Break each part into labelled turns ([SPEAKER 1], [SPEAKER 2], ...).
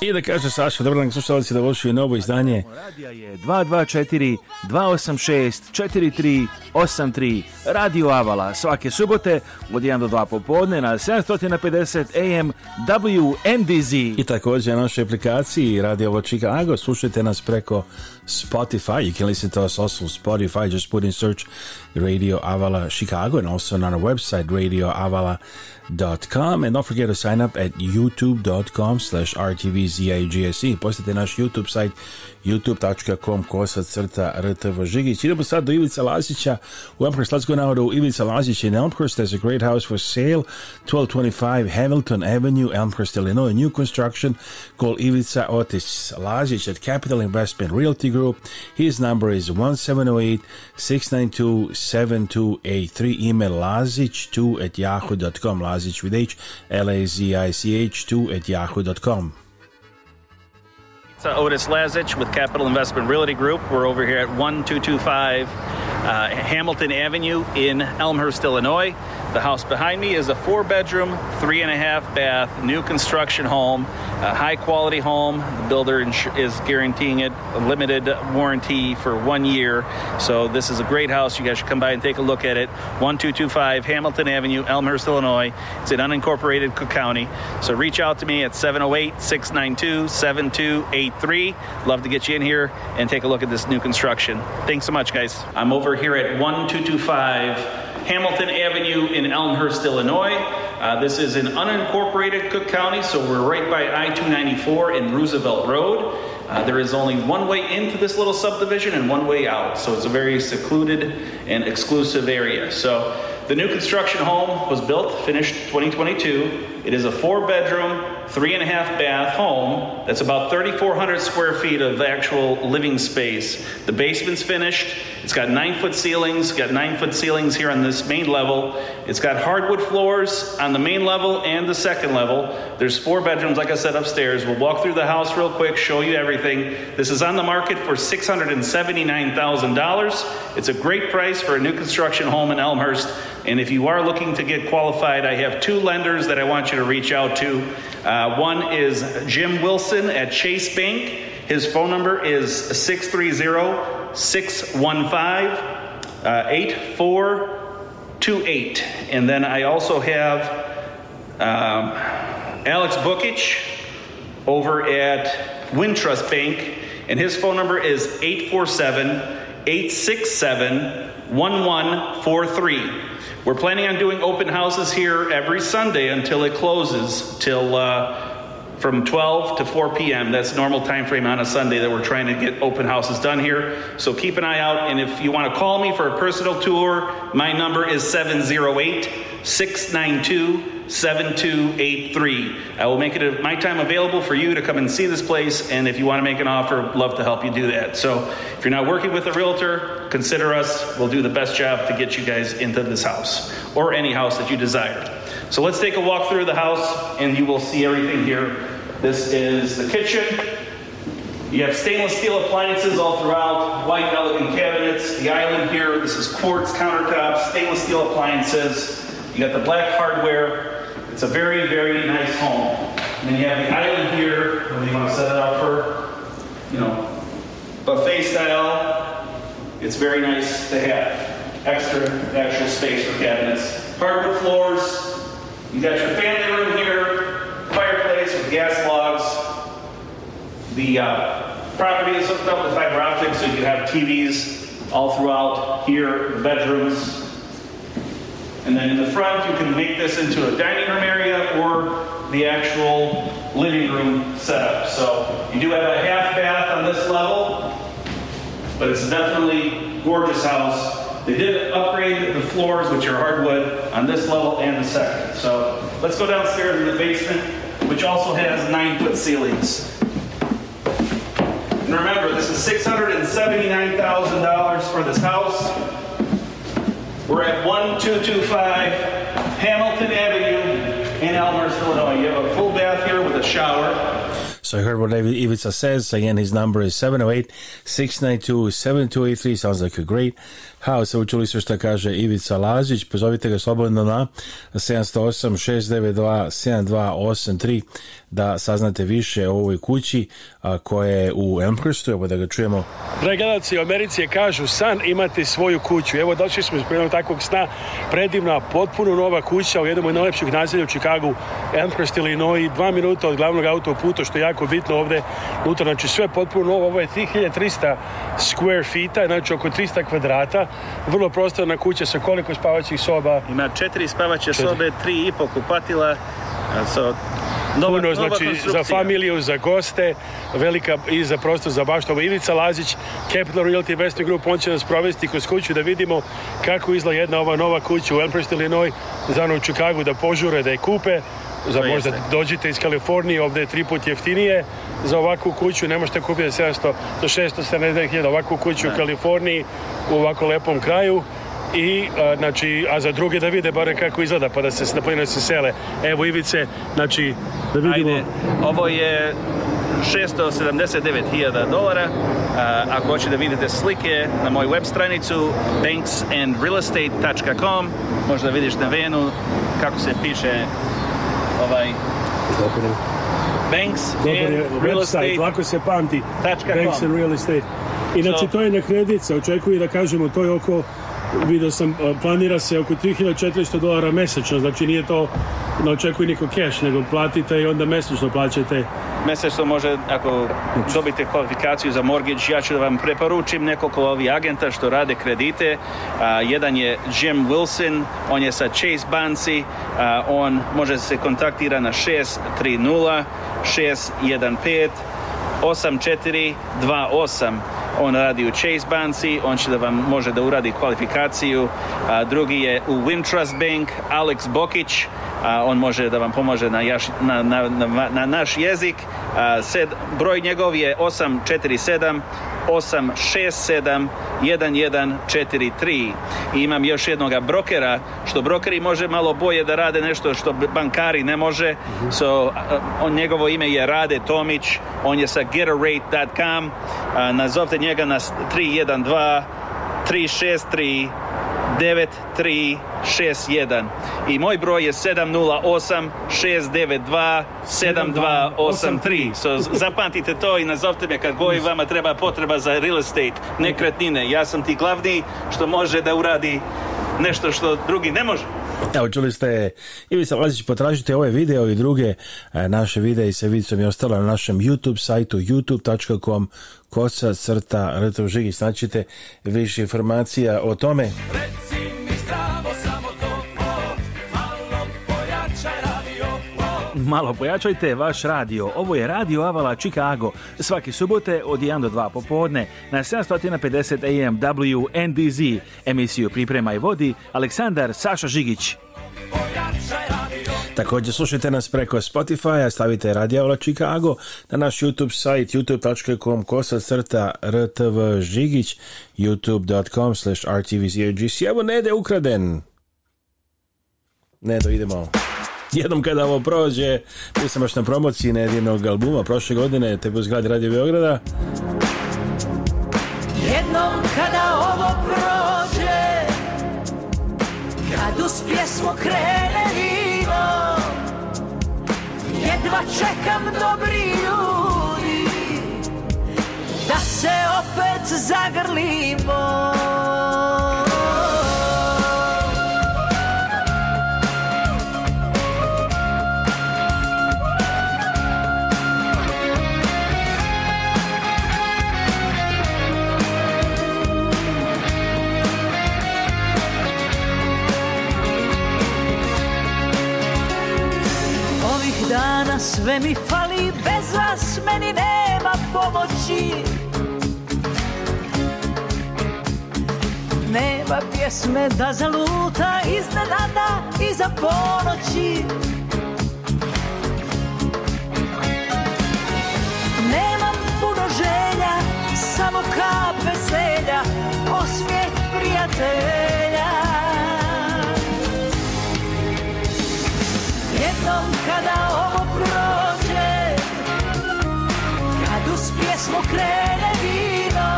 [SPEAKER 1] I da kaže Saša, dobro nam slušalci da vošu novo izdanje. Radija je 224 286 43 83 Radio Avala svake subote od 1 do 2 popodne na 750 AM WNDZ. I također na našoj aplikaciji Radio Ovo Chicago slušajte nas preko Spotify. You can listen to us also on Spotify. Just put in search Radio Avala Chicago and also on our website radioavala.com and don't forget to sign up at youtube.com slash rtvzigse. Posjetite naš YouTube site youtube.com kosa crta rtv žigić. Idemo sad do Ivica Lasića U Amherst, let's go now to Ivica Lazic in Elmhurst. There's a great house for sale, 1225 Hamilton Avenue, Elmhurst, Illinois. New construction called Ivica Otis Lazic at Capital Investment Realty Group. His number is 1708-692-7283. Email lazic2 at yahoo.com. Lazic with H, L-A-Z-I-C-H 2 at yahoo.com.
[SPEAKER 2] It's uh, Otis Lazich with Capital Investment Realty Group. We're over here at 1225 uh, Hamilton Avenue in Elmhurst, Illinois. The house behind me is a four bedroom, three and a half bath, new construction home, a high quality home. The builder is guaranteeing it a limited warranty for one year. So this is a great house. You guys should come by and take a look at it. 1225 Hamilton Avenue, Elmhurst, Illinois. It's in unincorporated Cook County. So reach out to me at 708 692 7283. Love to get you in here and take a look at this new construction. Thanks so much, guys. I'm over here at 1225. Hamilton Avenue in Elmhurst, Illinois. Uh, this is in unincorporated Cook County, so we're right by I 294 and Roosevelt Road. Uh, there is only one way into this little subdivision and one way out, so it's a very secluded and exclusive area. So the new construction home was built, finished 2022. It is a four bedroom, three and a half bath home that's about 3,400 square feet of actual living space. The basement's finished. It's got nine foot ceilings, got nine foot ceilings here on this main level. It's got hardwood floors on the main level and the second level. There's four bedrooms, like I said, upstairs. We'll walk through the house real quick, show you everything. This is on the market for $679,000. It's a great price for a new construction home in Elmhurst. And if you are looking to get qualified, I have two lenders that I want you to reach out to. Uh, one is Jim Wilson at Chase Bank. His phone number is 630 615 8428. And then I also have um, Alex Bookich over at Wintrust Bank. And his phone number is 847 867 1143. We're planning on doing open houses here every Sunday until it closes till uh, from 12 to 4 p.m. That's normal time frame on a Sunday that we're trying to get open houses done here. So keep an eye out. And if you want to call me for a personal tour, my number is 708 692 7283. I will make it a, my time available for you to come and see this place. And if you want to make an offer, love to help you do that. So if you're not working with a realtor, consider us. We'll do the best job to get you guys into this house or any house that you desire. So let's take a walk through the house and you will see everything here. This is the kitchen. You have stainless steel appliances all throughout, white elegant cabinets, the island here. This is quartz countertops, stainless steel appliances. You got the black hardware. It's a very, very nice home. And then you have the island here, you want to set it up for, you know, buffet style. It's very nice to have extra actual space for cabinets. Hardwood floors. You got your family room here, fireplace with gas logs. The uh, property is hooked up with fiber optic, so you can have TVs all throughout here, bedrooms, and then in the front, you can make this into a dining room area or the actual living room setup. So you do have a half bath on this level, but it's definitely gorgeous house. They did upgrade the floors, which are hardwood, on this level and the second. So let's go downstairs in the basement, which also has nine foot ceilings. And remember, this is $679,000 for this house. We're at 1225 Hamilton Avenue in Elmhurst, Illinois. You have a full bath here with a shower.
[SPEAKER 1] So I heard what David Ivica says. Again, his number is 708-692-7283. Sounds like a great ha se što šta kaže Ivica Lazić. Pozovite ga slobodno na 708-692-7283 da saznate više o ovoj kući koja je u Amherstu. Evo da ga čujemo.
[SPEAKER 3] Dragi u Americi kažu san imati svoju kuću. Evo došli smo iz jednog takvog sna. Predivna, potpuno nova kuća u jednom od najlepših naselja u Čikagu, Amherst, Illinois. Dva minuta od glavnog autoputa, što je jako bitno ovde. unutra znači sve potpuno novo. Ovo je 3300 square feet, znači oko 300 kvadrata vrlo prostorna kuća sa koliko spavaćih soba?
[SPEAKER 4] Ima četiri spavaće sobe, tri i po kupatila. So, znači za
[SPEAKER 3] familiju, za goste, velika i za prostor za baštovo Ivica Lazić, Capital Realty Investment Group, on će nas provesti kroz kuću da vidimo kako izla jedna ova nova kuća u Elmhurst, Illinois, za u da požure, da je kupe, za možda dođite iz Kalifornije, ovdje je tri put jeftinije, za ovakvu kuću ne možete kupiti 700 do hiljada ovakvu kuću u Kaliforniji, u ovako lepom kraju, i a, znači, a za druge da vide barem kako izgleda, pa da se napomenuo se sele. Evo Ivice, znači, da vidimo. Ajde,
[SPEAKER 4] ovo je 679.000 dolara. ako hoćete da vidite slike na moju web stranicu banksandrealestate.com možda vidiš na venu kako se piše ovaj, Banks Dobar real estate. lako
[SPEAKER 3] se pamti. Banks and real estate. Inače, to je na kredica, očekuje da kažemo, to je oko, vidio sam, planira se oko 3400 dolara mesečno, znači nije to ne očekuj niko cash, nego platite i onda mesečno plaćate.
[SPEAKER 4] Mesečno može, ako dobite kvalifikaciju za mortgage, ja ću da vam preporučim nekoliko ovih agenta što rade kredite. jedan je Jim Wilson, on je sa Chase Banci, on može se kontaktira na 630 615 8428 on radi u Chase Banci, on će da vam može da uradi kvalifikaciju. A, drugi je u Wintrust Bank, Alex Bokić, on može da vam pomože na, na, na, na naš jezik. A, sed, broj njegov je 847 867 1143 i imam još jednog brokera što brokeri može malo boje da rade nešto što bankari ne može mhm. so, on, njegovo ime je Rade Tomić on je sa getarate.com Nazovte njega na 312 363 9361 i moj broj je 708 692 7283. So, zapamtite to i nazovite me kad god vama treba potreba za real estate, nekretnine. Ja sam ti glavni što može da uradi nešto što drugi ne može.
[SPEAKER 1] Evo čuli ste se vlazići potražite ove video i druge e, naše videe i sa su je ostalo na našem YouTube sajtu youtube.com kosa crta Rtov snačite više informacija o tome. Malo pojačajte vaš radio. Ovo je Radio Avala Chicago. Svaki subote od 1 do 2 popodne na 750 AM WNDZ. Emisiju Priprema i vodi Aleksandar Saša Žigić. Također slušajte nas preko Spotify-a, stavite Radio Avala Chicago na naš YouTube sajt youtube.com kosa crta rtv žigić youtube.com slash rtvzogc. Evo Nede ukraden. ne Nedo, idemo. jednom kada ovo prođe, nisam sam baš na promociji na jednog albuma prošle godine, te u zgradi Radio Beograda. Jednom kada ovo prođe, kad uz pjesmu krene jedva čekam dobri ljudi, da se opet zagrlimo. sve mi fali, bez vas meni nema pomoći. Nema pjesme da zaluta iznenada i za ponoći. Nemam puno želja, samo kap veselja, osvijet prijatelja. Jednom kada pjesmu krene vino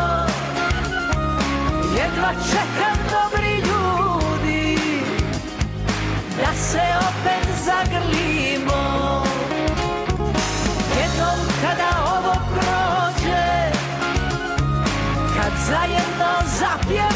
[SPEAKER 1] Jedva čekam dobri ljudi Da se opet zagrlimo Jednom kada ovo prođe Kad zajedno zapjevamo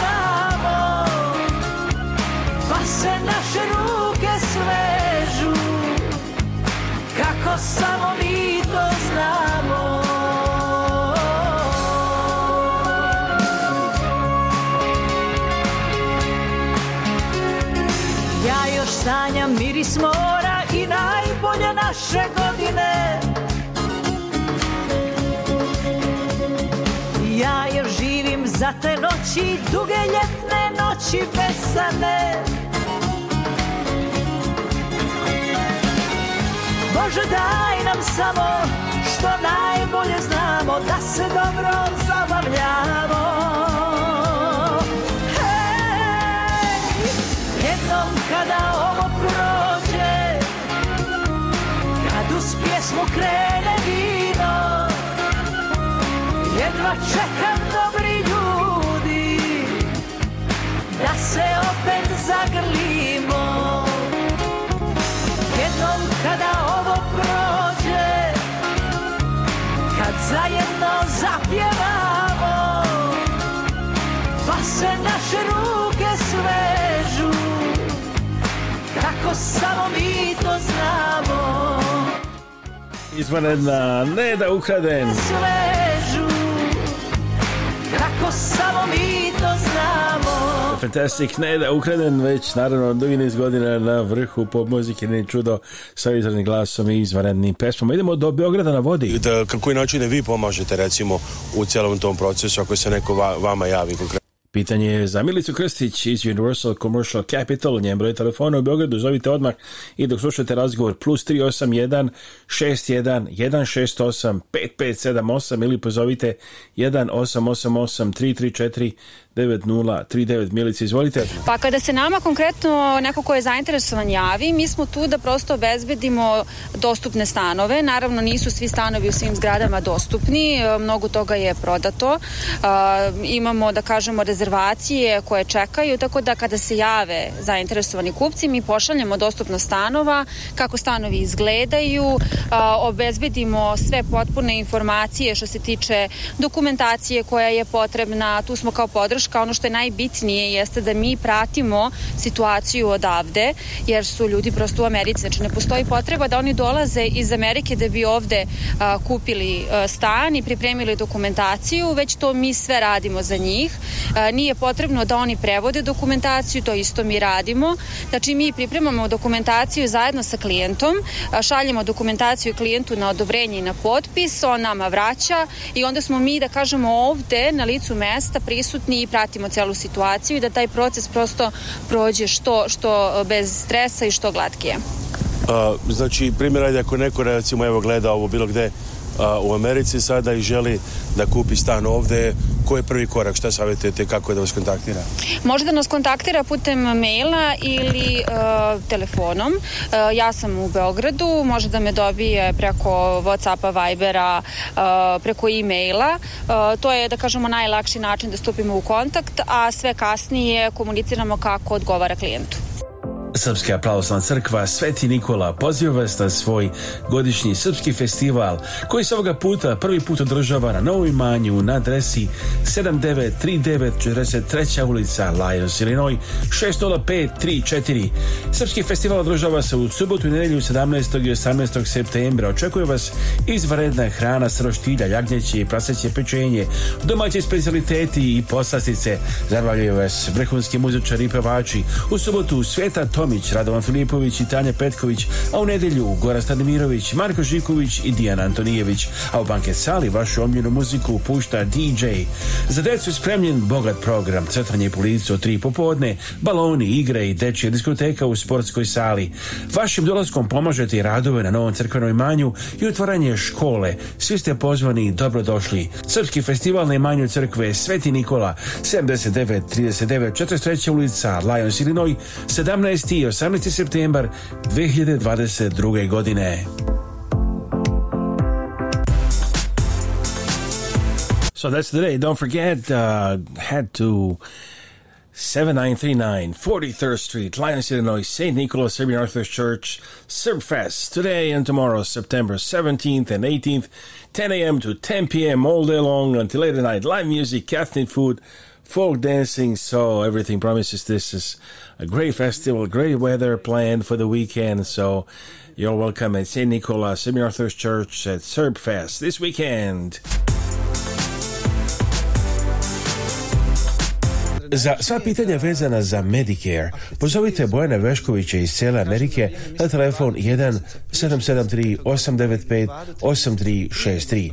[SPEAKER 1] noći, duge ljetne noći besane Bože daj nam samo što najbolje znamo da se dobro zabavljamo Hej, jednom kada ovo prođe Kad uz pjesmu krene vino Jedva čekam da se opet zagrlimo Jednom kada ovo prođe Kad zajedno zapjevamo Pa se naše ruke svežu Kako samo mi to znamo Izvanedna, ne da ukradem Sve Fantastic, ne da ukraden, već naravno dugi niz godina na vrhu pop muzike, ne čudo sa izraznim glasom i izvanrednim pesmama. Idemo do Beograda na vodi. Da, kako način vi pomažete recimo u celom tom procesu ako se neko va, vama javi konkretno? Pitanje je za Milicu Krstić iz Universal Commercial Capital, njen broj telefona u Beogradu, zovite odmah i dok slušate razgovor plus 381 61 168 5578 ili pozovite 1888 334 9039. Milice, izvolite.
[SPEAKER 5] Pa kada se nama konkretno neko ko je zainteresovan javi, mi smo tu da prosto obezbedimo dostupne stanove. Naravno nisu svi stanovi u svim zgradama dostupni, e, mnogo toga je prodato. E, imamo, da kažemo, rezervacije koje čekaju, tako da kada se jave zainteresovani kupci, mi pošaljemo dostupno stanova, kako stanovi izgledaju, e, obezbedimo sve potpune informacije što se tiče dokumentacije koja je potrebna, tu smo kao podrška kao ono što je najbitnije jeste da mi pratimo situaciju odavde, jer su ljudi prosto u Americi, znači ne postoji potreba da oni dolaze iz Amerike da bi ovde kupili a, stan i pripremili dokumentaciju, već to mi sve radimo za njih. nije potrebno da oni prevode dokumentaciju, to isto mi radimo. Znači mi pripremamo dokumentaciju zajedno sa klijentom, šaljemo dokumentaciju klijentu na odobrenje i na potpis, on nama vraća i onda smo mi, da kažemo, ovde na licu mesta prisutni i pratimo celu situaciju i da taj proces prosto prođe što, što e, bez stresa i što glatkije.
[SPEAKER 1] A, znači, primjer, ako neko recimo evo gleda ovo bilo gde u Americi sada i želi da kupi stan ovdje, koji je prvi korak, šta savjetujete, kako je da vas kontaktira?
[SPEAKER 5] Može da nas kontaktira putem maila ili e, telefonom. E, ja sam u Beogradu, može da me dobije preko Whatsappa, Vibera, e, preko e-maila. to je, da kažemo, najlakši način da stupimo u kontakt, a sve kasnije komuniciramo kako odgovara klijentu.
[SPEAKER 1] Srpska pravoslavna crkva Sveti Nikola poziva vas na svoj godišnji srpski festival koji se ovoga puta prvi put održava na novom imanju na adresi 7939 43. ulica Lajos, Illinois 60534. Srpski festival održava se u subotu i nedelju 17. i 18. septembra. Očekuje vas izvanredna hrana sroštilja, jagnjeće i praseće pečenje, domaće specialiteti i poslastice. Zabavljaju vas vrhunski muzičari i pevači. U subotu sveta Tomić, Radovan Filipović i Tanja Petković, a u Nedelju gora Stanimirović, Marko Žiković i Dijan Antonijević, a u banke sali vašu omljenu muziku Pušta DJ. Za decu je spremljen bogat program, crtanje i policu od tri popodne, baloni, igre i dečje diskoteka u sportskoj sali. Vašim dolaskom pomažete i radove na Novom crkvenom imanju i otvaranje škole. Svi ste pozvani i dobrodošli. Srpski festival na imanju crkve Sveti Nikola, 79-39 39 43. ulica, Lions, Illinois, 17 i 18. septembar 2022. godine. So that's today. Don't forget, uh, head to 7939 43rd Street, Lyons, Illinois, St. Nicholas Serbian Orthodox Church, Fest today and tomorrow, September 17th and 18th, 10 a.m. to 10 p.m. all day long until late at night. Live music, Catholic food, folk dancing, so everything promises this is a great festival, great weather planned for the weekend. So you're welcome at St. Nicholas St. Arthur's Church at Serbfest this weekend. Za sva pitanja vezana za Medicare, pozovite Bojana Veškovića iz cijele Amerike na telefon 1 773 895 8363.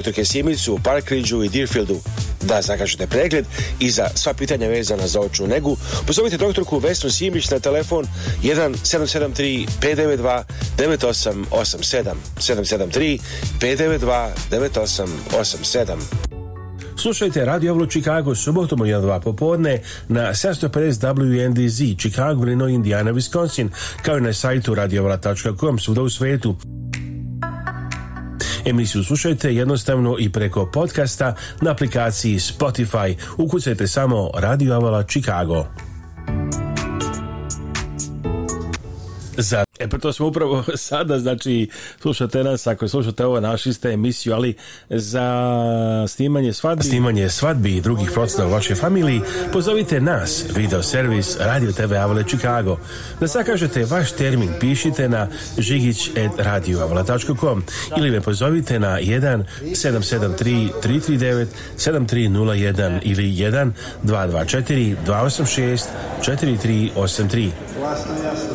[SPEAKER 1] dr. Kesimicu u Parkridgeu i Deerfieldu. Da zakažete pregled i za sva pitanja vezana za očnu negu, pozovite doktorku Vesnu Simić na telefon 1773 592 9887 773 592 9887. Slušajte Radio Avlo Čikago subotom u 1-2 popodne na 750 WNDZ Chicago, Illinois, Indiana, Wisconsin, kao i na sajtu radioavla.com svuda u svetu. Emisiju slušajte jednostavno i preko podcasta na aplikaciji Spotify. Ukucajte samo Radio Avala Chicago. Za E pa to smo upravo sada, znači slušate nas, ako slušate ovo, našli ste emisiju, ali za snimanje svadbi... Snimanje svadbi i drugih procena u vašoj familiji, pozovite nas, video servis Radio TV Avale Chicago. Da kažete vaš termin, pišite na žigić.radioavala.com ili me pozovite na 1 773 339 7301 ili 1 224 286 4383. Vlasno jasno.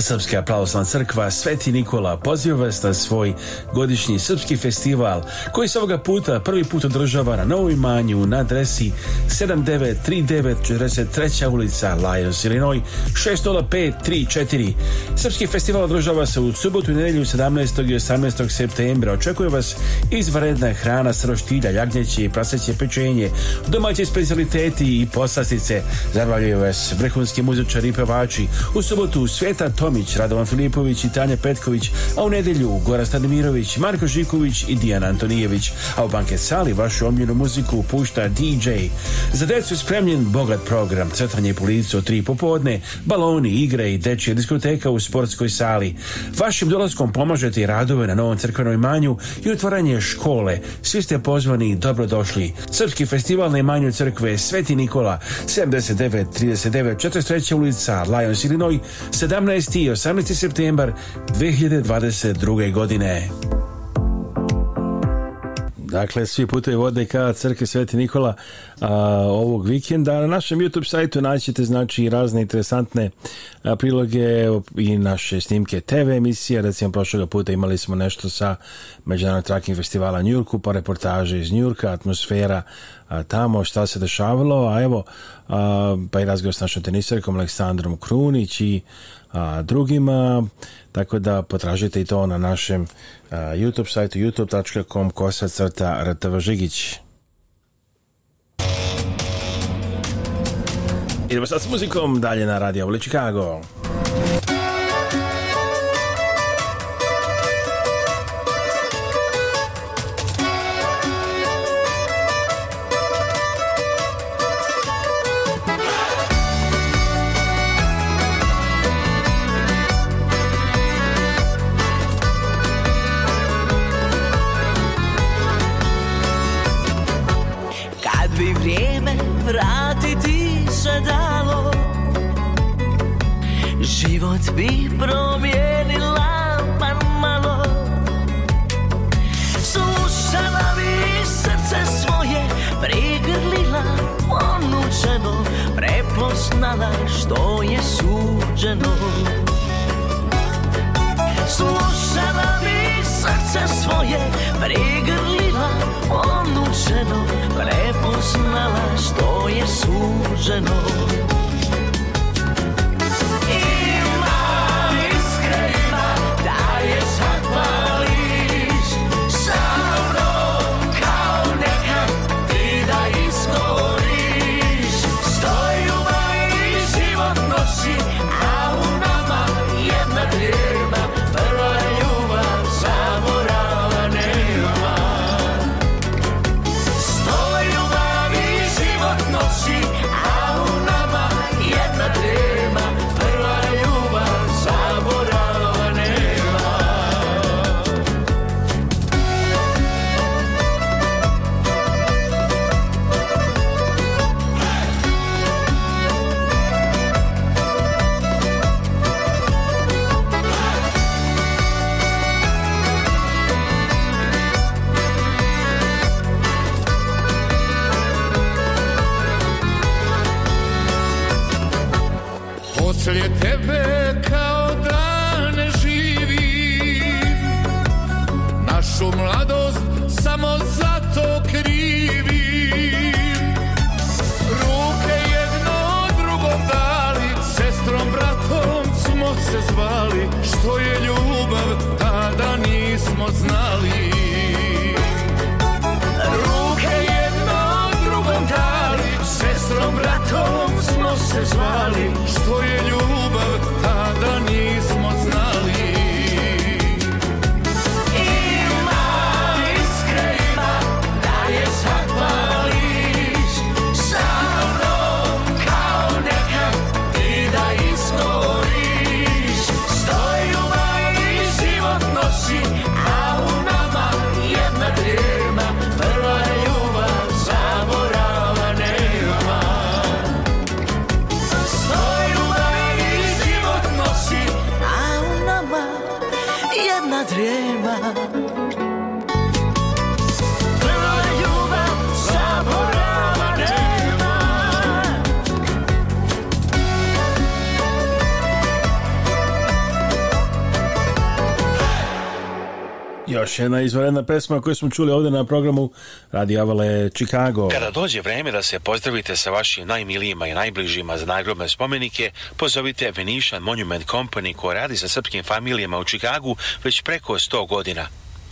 [SPEAKER 1] Srpska pravoslavna crkva Sveti Nikola poziva vas na svoj godišnji srpski festival koji se ovoga puta prvi put održava na Novoj Manju na adresi 7939 43. ulica Lajos, Illinois 60534. Srpski festival održava se u subotu i nedelju 17. i 18. septembra. Očekuje vas izvredna hrana s roštilja, jagnjeće i praseće pečenje, domaće specialiteti i poslastice. Zabavljaju vas vrhunski muzičari i pevači. U subotu Sveta Tomi Radovan Filipović i Tanja Petković, a u nedjelju Gora Stanimirović, Marko Žiković i Dijan Antonijević, a u banket sali vašu omljenu muziku pušta DJ. Za decu spremljen bogat program, crtanje policu o tri popodne, baloni, igre i dečje diskoteka u sportskoj sali. Vašim dolaskom pomažete i radove na Novom crkvenoj manju i otvaranje škole. Svi ste pozvani i dobrodošli. Srpski festival na imanju crkve Sveti Nikola, 79, 39, 43. ulica, Lajon Silinoj, 17 i 18. septembar 2022. godine. Dakle, svi putevi vode ka Crkve Sveti Nikola ovog vikenda. Na našem YouTube sajtu naćete znači razne interesantne priloge i naše snimke TV emisije. Recimo, prošloga puta imali smo nešto sa Međunarodnog tracking festivala Njurku, pa reportaže iz Njurka, atmosfera tamo, šta se dešavalo. A evo, pa i razgovor s našom teniserkom Aleksandrom Krunić i a, drugima, tako da potražite i to na našem a, YouTube sajtu youtube.com kosa crta Rtv Žigić. Idemo sad s muzikom dalje na Radio U Muzika život bi promijenila pa malo Slušala bi srce svoje prigrlila ponuđeno Prepoznala što je suđeno Slušala bi srce svoje prigrlila ponuđeno Prepoznala što je suđeno se zvali, što je ljubav jedna izvanredna pesma koju smo čuli ovdje na programu Radio Avale Chicago. Kada dođe vrijeme da se pozdravite sa vašim najmilijima i najbližima za nagrobne spomenike, pozovite Venetian Monument Company koja radi sa srpskim familijama u Chicagu već preko 100 godina.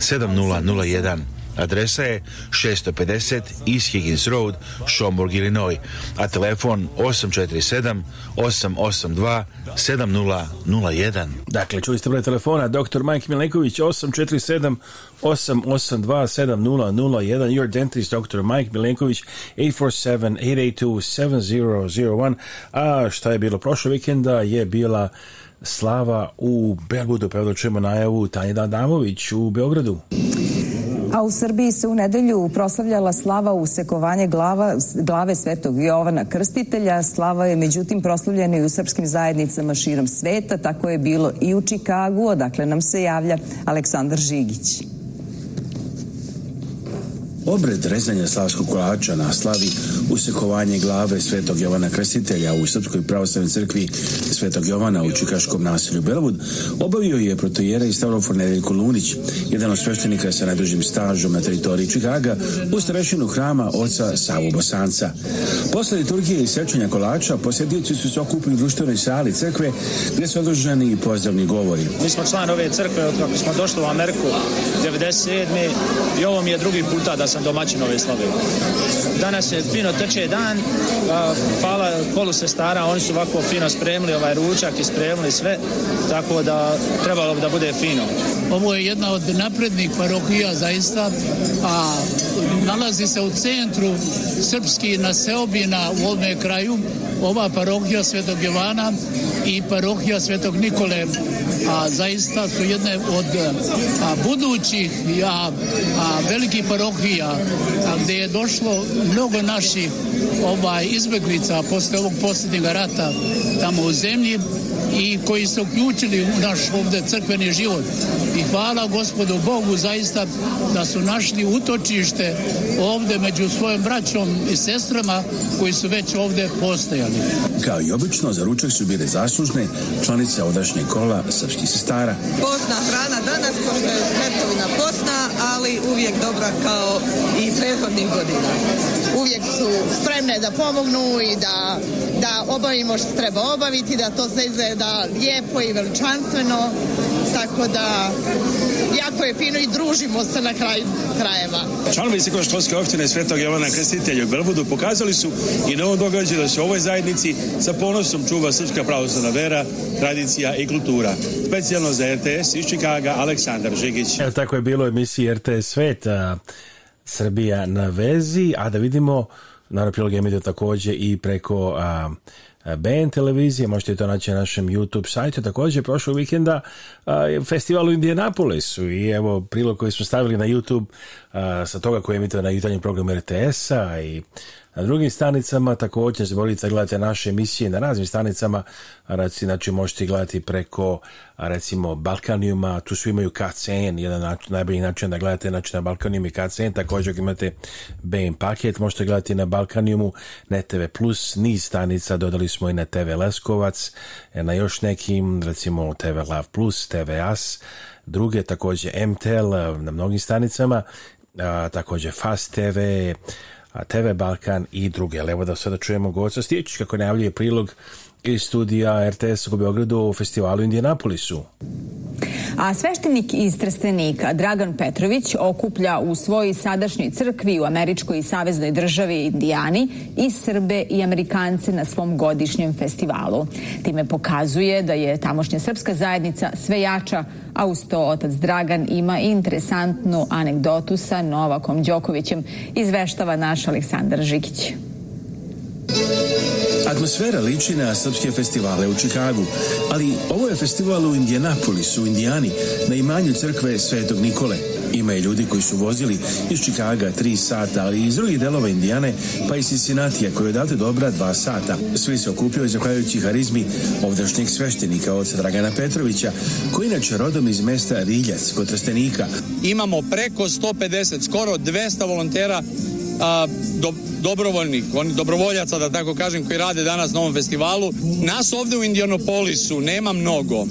[SPEAKER 1] 7001. Adresa je 650 East Higgins Road, Schaumburg, Illinois, a telefon 847-882-7001. Dakle, čuli ste broj telefona, dr. Mike Milenković, 847-882-7001, your dentist, dr. Mike Milenković, 847-882-7001. A šta je bilo prošle vikenda? Je bila Slava u Beogradu. pravda čujemo najavu Tanja Danović u Beogradu.
[SPEAKER 6] A u Srbiji se u nedelju proslavljala slava usekovanje glava, glave svetog Jovana Krstitelja. Slava je međutim proslavljena i u srpskim zajednicama širom sveta, tako je bilo i u Čikagu, odakle nam se javlja Aleksandar Žigić.
[SPEAKER 1] Obred rezanja slavskog kolača na slavi usekovanje glave svetog Jovana Krstitelja u Srpskoj pravoslavnoj crkvi svetog Jovana u Čikaškom naselju Belovud obavio je protojera i Stavrofor Nedeljko Lunić, jedan od sveštenika sa najdužim stažom na teritoriji Čikaga u starešinu hrama oca Savu Bosanca. Posle liturgije i sečenja kolača posljedici su se okupili u društvenoj sali crkve gdje su održani i pozdravni govori.
[SPEAKER 7] Mi smo član ove
[SPEAKER 1] crkve od kako
[SPEAKER 7] smo došli u Ameriku 97. i ovo mi je drugi puta da sam sam domaćin ove Danas je fino trče dan, hvala kolu stara, oni su ovako fino spremili ovaj ručak i spremili sve, tako da trebalo bi da bude fino.
[SPEAKER 8] Ovo je jedna od naprednih parohija, zaista, a nalazi se u centru srpskih naseobina u ovome kraju, ova parohija Svetog Jovana i parohija Svetog Nikole, a zaista su jedne od a, budućih a, a, velikih parohija gdje je došlo mnogo naših ovaj, izbjeglica posle ovog posljednjega rata tamo u zemlji i koji su uključili u naš ovdje crkveni život. I hvala gospodu Bogu zaista da su našli utočište ovdje među svojim braćom i sestrama koji su već ovdje postojali.
[SPEAKER 1] Kao
[SPEAKER 8] i
[SPEAKER 1] obično, za ručak su bile zaslužne članice odašnje kola srpskih sestara.
[SPEAKER 9] hrana danas, pošto je smetovina posna, ali uvijek dobra kao i prethodnih godina. Uvijek su spremne da pomognu i da, da obavimo što treba obaviti, da to sve izgleda lijepo i veličanstveno, tako da jako je fino i družimo se na kraju
[SPEAKER 1] krajeva. Članovi visokoškolske opštine Svetog Jovana Krstitelja u Belvodu pokazali su i na ovom događaju da se u ovoj zajednici sa ponosom čuva srpska pravoslavna vera, tradicija i kultura. Specijalno za RTS iz Čikaga, Aleksandar Žigić. Evo tako je bilo u emisiji RTS Sveta, Srbija na vezi, a da vidimo, naravno prilog je također i preko Eh, BN televizije, možete to naći na našem YouTube sajtu, također prošlog vikenda eh, festival u Indianapolisu i evo prilog koji smo stavili na YouTube eh, sa toga koji je na jutarnjem programu RTS-a i na drugim stanicama također volite gledate naše emisije na raznim stanicama, znači možete gledati preko recimo Balkanijuma, tu svi imaju KCN, jedan način, najbolji način da gledate znači na Balkanijum i KCN, također imate BM paket, možete gledati na Balkanijumu, na TV Plus, niz stanica, dodali smo i na TV Leskovac, e, na još nekim, recimo TV Love+, Plus, TV As, druge također MTL na mnogim stanicama, također Fast TV, a TV Balkan i druge. Evo da sada čujemo Goca Stiječić kako najavljuje prilog iz studija RTS u Beogradu u festivalu Indianapolisu.
[SPEAKER 6] A sveštenik iz Trstenika Dragan Petrović okuplja u svojoj sadašnjoj crkvi u Američkoj i saveznoj državi Indijani i Srbe i Amerikance na svom godišnjem festivalu. Time pokazuje da je tamošnja srpska zajednica sve jača, a uz to otac Dragan ima interesantnu anegdotu sa Novakom Đokovićem, izveštava naš Aleksandar Žikić.
[SPEAKER 1] Atmosfera liči na srpske festivale u Čikagu, ali ovo je festival u Indianapolisu, u Indijani, na imanju crkve Svetog Nikole. Ima i ljudi koji su vozili iz Čikaga tri sata, ali i iz drugih delova Indijane, pa i Cincinnatija, koji je odavde dobra dva sata. Svi se okupljaju zahvaljujući harizmi ovdašnjeg sveštenika oca Dragana Petrovića, koji inače rodom iz mesta Riljac, kod Trstenika.
[SPEAKER 7] Imamo preko 150, skoro 200 volontera a, do, oni dobrovoljaca da tako kažem koji rade danas na ovom festivalu. Nas ovdje u Indianopolisu nema mnogo,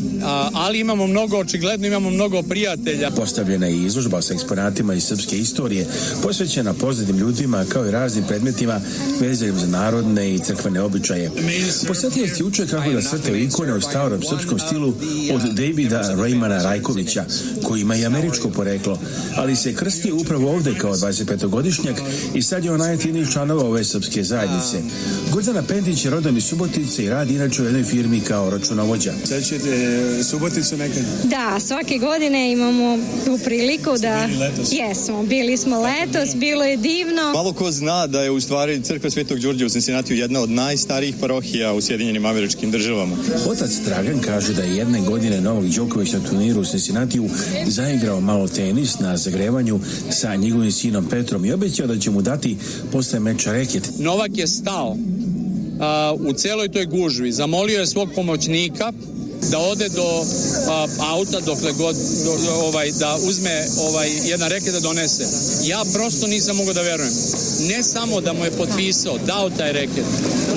[SPEAKER 7] ali imamo mnogo, očigledno imamo mnogo prijatelja.
[SPEAKER 1] Postavljena je izložba sa eksponatima iz srpske istorije, posvećena poznatim ljudima kao i raznim predmetima vezanim za narodne i crkvene običaje. Posjetio ste kako da te ikone u starom srpskom stilu od Davida Raymana Rajkovića, koji ima i američko poreklo, ali se krsti upravo ovdje kao 25-godišnjak i sad je onaj jednih članova ove srpske zajednice. Gordana Pentić je rodan iz Subotice i radi inače u jednoj firmi kao računovođa.
[SPEAKER 10] Sad
[SPEAKER 1] ćete e, Suboticu nekad?
[SPEAKER 10] Da, svake godine imamo tu priliku da... Bili Jesmo, bili smo letos, bilo je divno.
[SPEAKER 11] Malo ko zna da je u stvari crkva Svetog
[SPEAKER 1] Đurđa u Sinsinatiju
[SPEAKER 11] jedna od
[SPEAKER 1] najstarijih
[SPEAKER 11] parohija u Sjedinjenim američkim državama.
[SPEAKER 1] Otac Dragan kaže da je jedne godine Novog Đoković na turniru u Sinsinatiju zaigrao malo tenis na zagrevanju sa njegovim sinom Petrom i obećao da će mu dati posle meča reket.
[SPEAKER 12] Novak je stao uh, u celoj toj gužvi. Zamolio je svog pomoćnika da ode do uh, auta dokle god do, ovaj, da uzme ovaj, jedan reket da donese. Ja prosto nisam mogao da verujem. Ne samo da mu je potpisao, dao taj reket,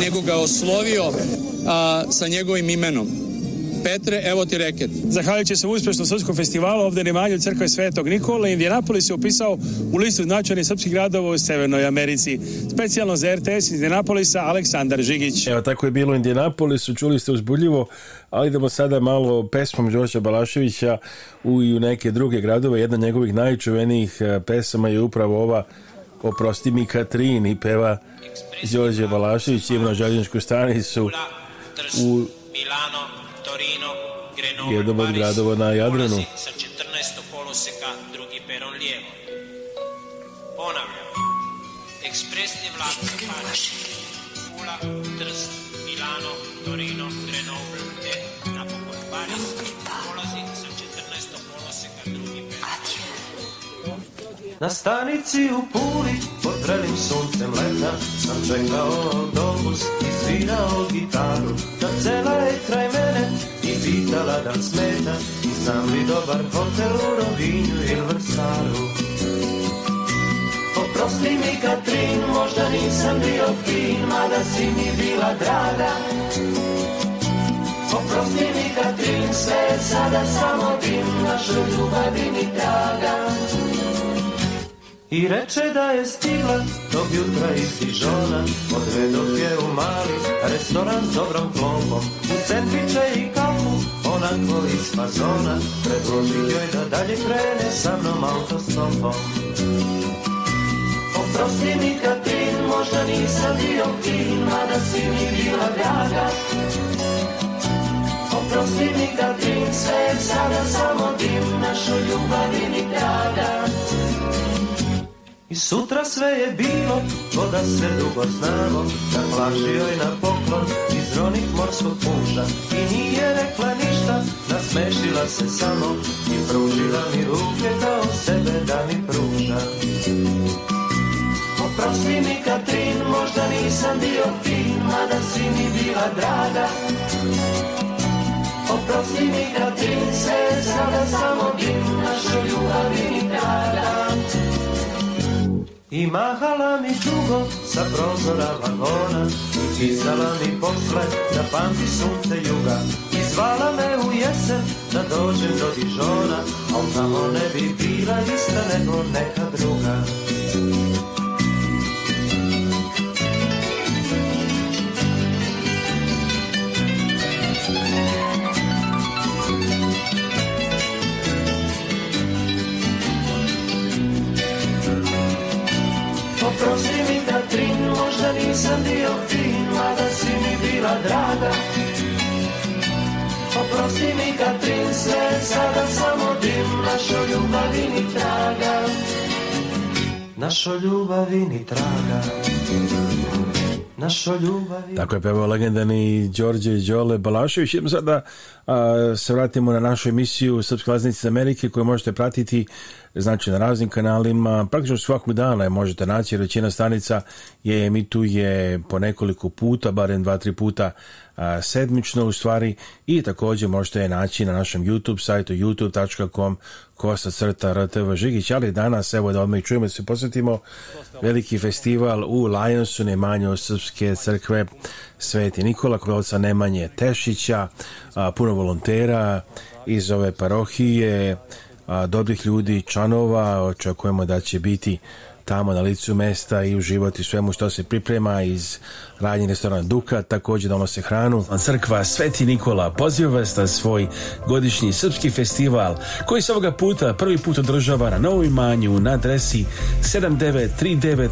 [SPEAKER 12] nego ga je oslovio uh, sa njegovim imenom. Petre, evo ti reket.
[SPEAKER 1] Zahvaljujući se uspješnom srpskom festivalu ovdje na imanju Crkve Svetog Nikola, Indianapolis se upisao u listu značajnih srpskih gradova u Severnoj Americi. Specijalno za RTS Indijanapolisa Aleksandar Žigić.
[SPEAKER 11] Evo tako je bilo u Indianapolisu, čuli ste uzbudljivo, ali idemo sada malo pesmom Đorđa Balaševića u i u neke druge gradove. Jedna od njegovih najčuvenijih e, pesama je upravo ova Oprosti mi Katrin i peva Đorđe Balašević, i na žaljenčku stanicu u jednog Gradova na Jadranu Na stanici u Puli pod vrelim suncem leta Sam čekao autobus i svirao gitaru cela je kraj mene i pitala da smeta I znam li dobar hotel u Rovinju ili Vrsaru Oprosti mi Katrin, možda nisam bio fin Mada si mi bila draga Oprosti mi Katrin, sve je sada samo dim Našoj ljubavi mi traga i reče da je stigla tog jutra si žona, Odvedoh je u mali restoran s dobrom plombom U centriče i kafu, onako iz fazona predloži joj da dalje krene sa mnom autostopom Oprosti mi Katrin, možda nisam bio fin da si mi bila draga Oprosti mi Katrin, sve je sada samo dim Našu ljubav i ni i sutra sve je bilo, ko da se dugo znamo, naplašio je na poklon iz ronih morskog puža I nije rekla ništa, nasmešila se samo i pružila mi ruke o sebe da mi pruža. Oprosti mi Katrin, možda nisam bio fin, mada si mi bila draga. Oprosti mi Katrin, sve sada samo gim, ljubav i mi i mahala mi dugo sa prozora vagona I pisala mi posle da pamti sunce juga I zvala me u jesen da dođem do Dižona Al tamo ne bi bila ista nego neka druga draga Oprosti mi Katrin sve sada samo dim Našo ljubavi ni traga Našo ljubavi ni traga Našo ljubavi... Tako je pevao legendani Đorđe Đole Balašević. Idemo sada se vratimo na našu emisiju Srpske laznice iz Amerike koju možete pratiti znači na raznim kanalima praktično svakog dana je možete naći jer većina stanica je emituje po nekoliko puta, barem dva, tri puta sedmično u stvari i također možete je naći na našem YouTube sajtu youtube.com kosa crta rtv Žigić, ali danas evo da odmah čujemo da se posjetimo veliki festival u Lionsu, nemanju Srpske crkve Sveti Nikola, kod oca Nemanje Tešića, puno volontera iz ove parohije, dobrih ljudi, članova, očekujemo da će biti tamo na licu mesta i uživati svemu što se priprema iz radnje restorana Duka, također donose hranu.
[SPEAKER 1] Crkva Sveti Nikola poziva vas na svoj godišnji srpski festival koji se ovoga puta prvi put održava na novoj manju na adresi 7939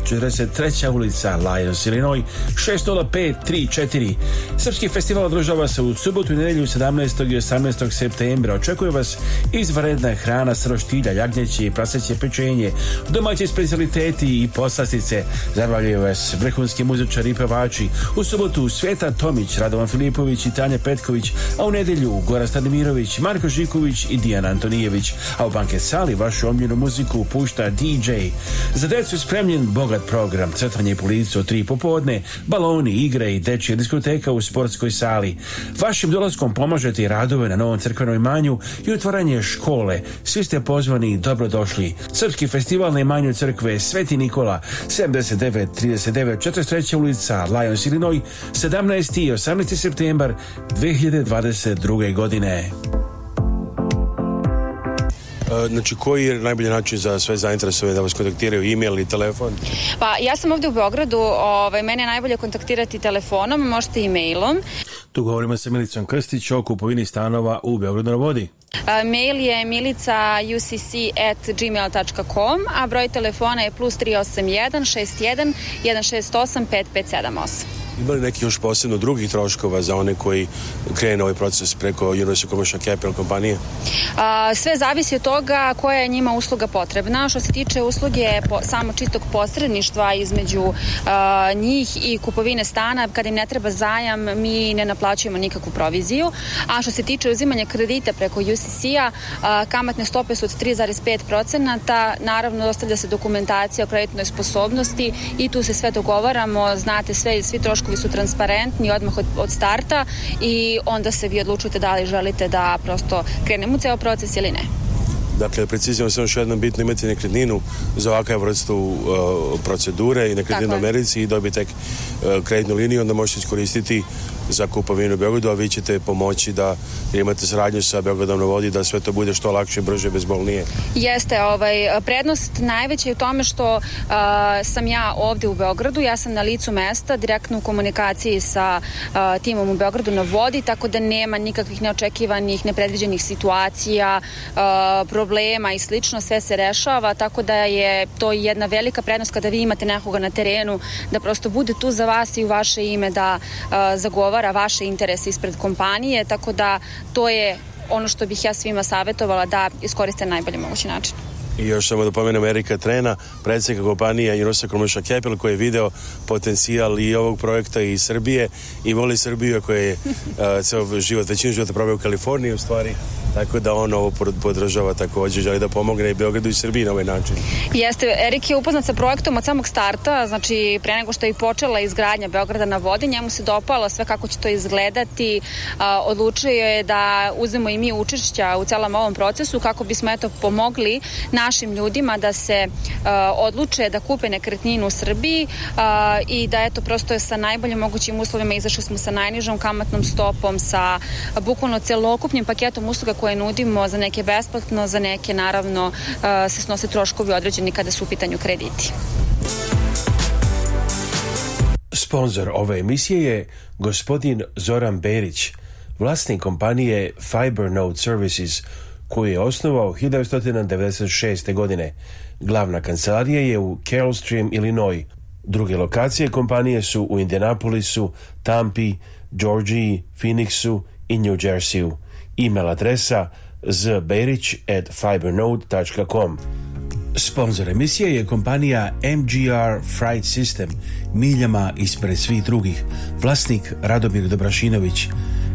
[SPEAKER 1] 43. ulica Lajos, Illinois 60534. Srpski festival održava se u subotu i nedjelju 17. i 18. septembra. Očekuje vas izvanredna hrana sroštilja, jagnjeće i praseće pečenje, domaće specialite, kvaliteti i poslastice zabavljaju vas vrhunski muzičari i pevači. U subotu Sveta Tomić, Radovan Filipović i Tanja Petković, a u nedelju Gora stanimirović Marko Žiković i Dijan Antonijević. A u banke sali vašu omljenu muziku pušta DJ. Za decu spremljen bogat program, crtanje policu od tri popodne, baloni, igre i dečje diskoteka u sportskoj sali. Vašim dolaskom pomažete i radove na novom crkvenom imanju i otvaranje škole. Svi ste pozvani i dobrodošli. Srpski festival na imanju crkve sve Sveti Nikola 79 39 43 ulica Lions, Illinois 17. i 18. septembar 2022. godine. E,
[SPEAKER 11] znači, koji je najbolji način za sve zainteresove da vas kontaktiraju, e-mail ili telefon?
[SPEAKER 13] Pa, ja sam ovdje u Beogradu, ovaj, mene je najbolje kontaktirati telefonom, možete i mailom.
[SPEAKER 11] Tu govorimo sa Milicom Krstić o kupovini stanova u Beogradu na vodi.
[SPEAKER 13] E, mail je ucc at gmail.com, a broj telefona je plus 381 61 168
[SPEAKER 11] 5578. Imali neki još posebno drugih troškova za one koji krene ovaj proces preko Universal Commercial Capital kompanije?
[SPEAKER 13] A, sve zavisi od toga koja je njima usluga potrebna. Što se tiče usluge po, samo čistog posredništva između njih i kupovine stana, kad im ne treba zajam, mi ne naplaćujemo nikakvu proviziju. A što se tiče uzimanja kredita preko UCC-a, kamatne stope su od 3,5%. Naravno, dostavlja se dokumentacija o kreditnoj sposobnosti i tu se sve dogovaramo, znate sve, svi troškovi rokovi su transparentni odmah od, od starta i onda se vi odlučujete da li želite da prosto krenemo u ceo proces ili ne.
[SPEAKER 11] Dakle, precizno se još jednom bitno imati nekretninu za ovakav vrstu uh, procedure i nekretninu u Americi i dobiti tek uh, kreditnu liniju, onda možete iskoristiti za kupovinu Beogradu, a vi ćete pomoći da imate sradnju sa Beogradom na vodi, da sve to bude što lakše, brže, bezbolnije.
[SPEAKER 13] Jeste, ovaj, prednost najveća je u tome što sam ja ovdje u Beogradu, ja sam na licu mesta, direktno u komunikaciji sa timom u Beogradu na vodi, tako da nema nikakvih neočekivanih, nepredviđenih situacija, problema i slično, sve se rešava, tako da je to jedna velika prednost kada vi imate nekoga na terenu, da prosto bude tu za vas i u vaše ime da zagovara odgovara vaše interese ispred kompanije, tako da to je ono što bih ja svima savjetovala da iskoriste najbolji mogući način.
[SPEAKER 11] I još samo da pomenem Erika Trena, predsjednika kompanije Universal Commercial Kepel, koji je video potencijal i ovog projekta i Srbije i voli Srbiju koja je eh, ceo život, većinu života probao u Kaliforniji u stvari tako da on ovo podržava također, želi da pomogne i Beogradu i Srbiji na ovaj način.
[SPEAKER 13] Jeste, Erik je upoznat sa projektom od samog starta, znači pre nego što je i počela izgradnja Beograda na vodi, njemu se dopalo sve kako će to izgledati, odlučio je da uzmemo i mi učešća u celom ovom procesu kako bismo eto pomogli na našim ljudima da se e, odluče da kupe nekretninu u Srbiji e, i da eto prosto je sa najboljim mogućim uslovima izašli smo sa najnižom kamatnom stopom, sa bukvalno celokupnim paketom usluga koje nudimo za neke besplatno, za neke naravno e, se snose troškovi određeni kada su u pitanju krediti.
[SPEAKER 11] Sponzor ove emisije je gospodin Zoran Berić, vlasnik kompanije Fibernode Services – koju je osnovao 1996. godine. Glavna kancelarija je u Kellstream, Illinois. Druge lokacije kompanije su u Indianapolisu, Tampi, Georgiji, Phoenixu i New Jerseyu. E-mail adresa zberić at fibernode.com. Sponzor emisije je kompanija MGR Fright System, miljama ispred svih drugih, vlasnik Radomir Dobrašinović,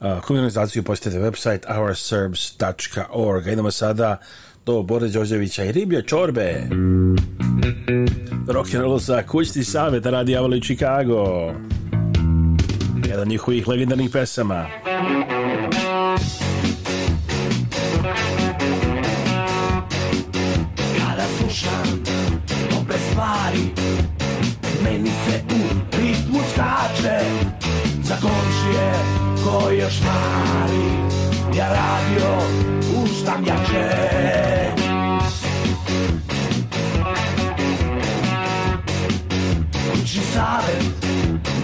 [SPEAKER 11] organizaciju uh, posjetite website ourserbs.org. Idemo sada do Bore Đorđevića i riblje čorbe. Rock'n'roll sa kućni savjet radi Chicago. i Chicago. Jedan njihovih legendarnih pesama. Kada slušam dobre stvari, meni se u ritmu skače još stari Ja radio ustam jače Kući savjet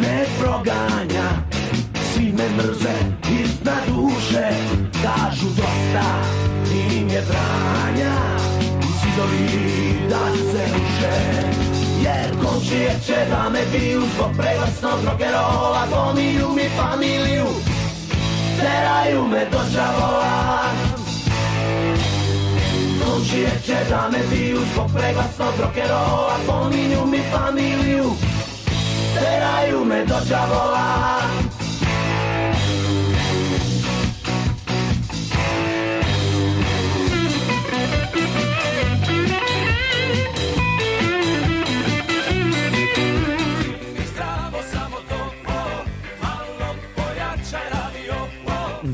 [SPEAKER 11] ne proganja Svi me mrze iznad duše Kažu dosta im je svi Zidovi da se ruše
[SPEAKER 14] jer komšije će da me biju Zbog prevrsnog rock'n'rolla gomiju mi familiju Sterajú me do čavola Končí večer dáme piju Z popreglasnou brokerov A pominju mi familiu Sterajú me do čavola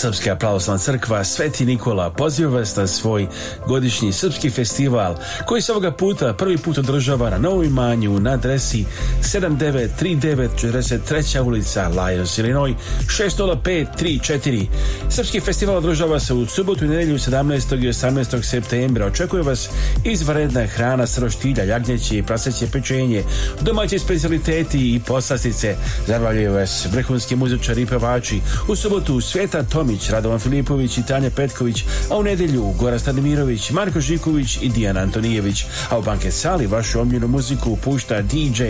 [SPEAKER 1] Srpska pravoslavna crkva Sveti Nikola poziva vas na svoj godišnji srpski festival koji se ovoga puta prvi put održava na Novom imanju na adresi 7939 43. ulica Lajos, Illinois 60534. Srpski festival održava se u subotu i nedjelju 17. i 18. septembra. Očekuje vas izvanredna hrana s roštilja, jagnjeće i praseće pečenje, domaće specialiteti i poslastice. Zabavljaju vas vrhunski muzičari i pevači. U subotu Sveta Tom Tomić, Radovan Filipović i Tanja Petković, a u nedjelju Gora Stanimirović, Marko Žiković i Dijan Antonijević, a u banke sali vašu omljenu muziku pušta DJ.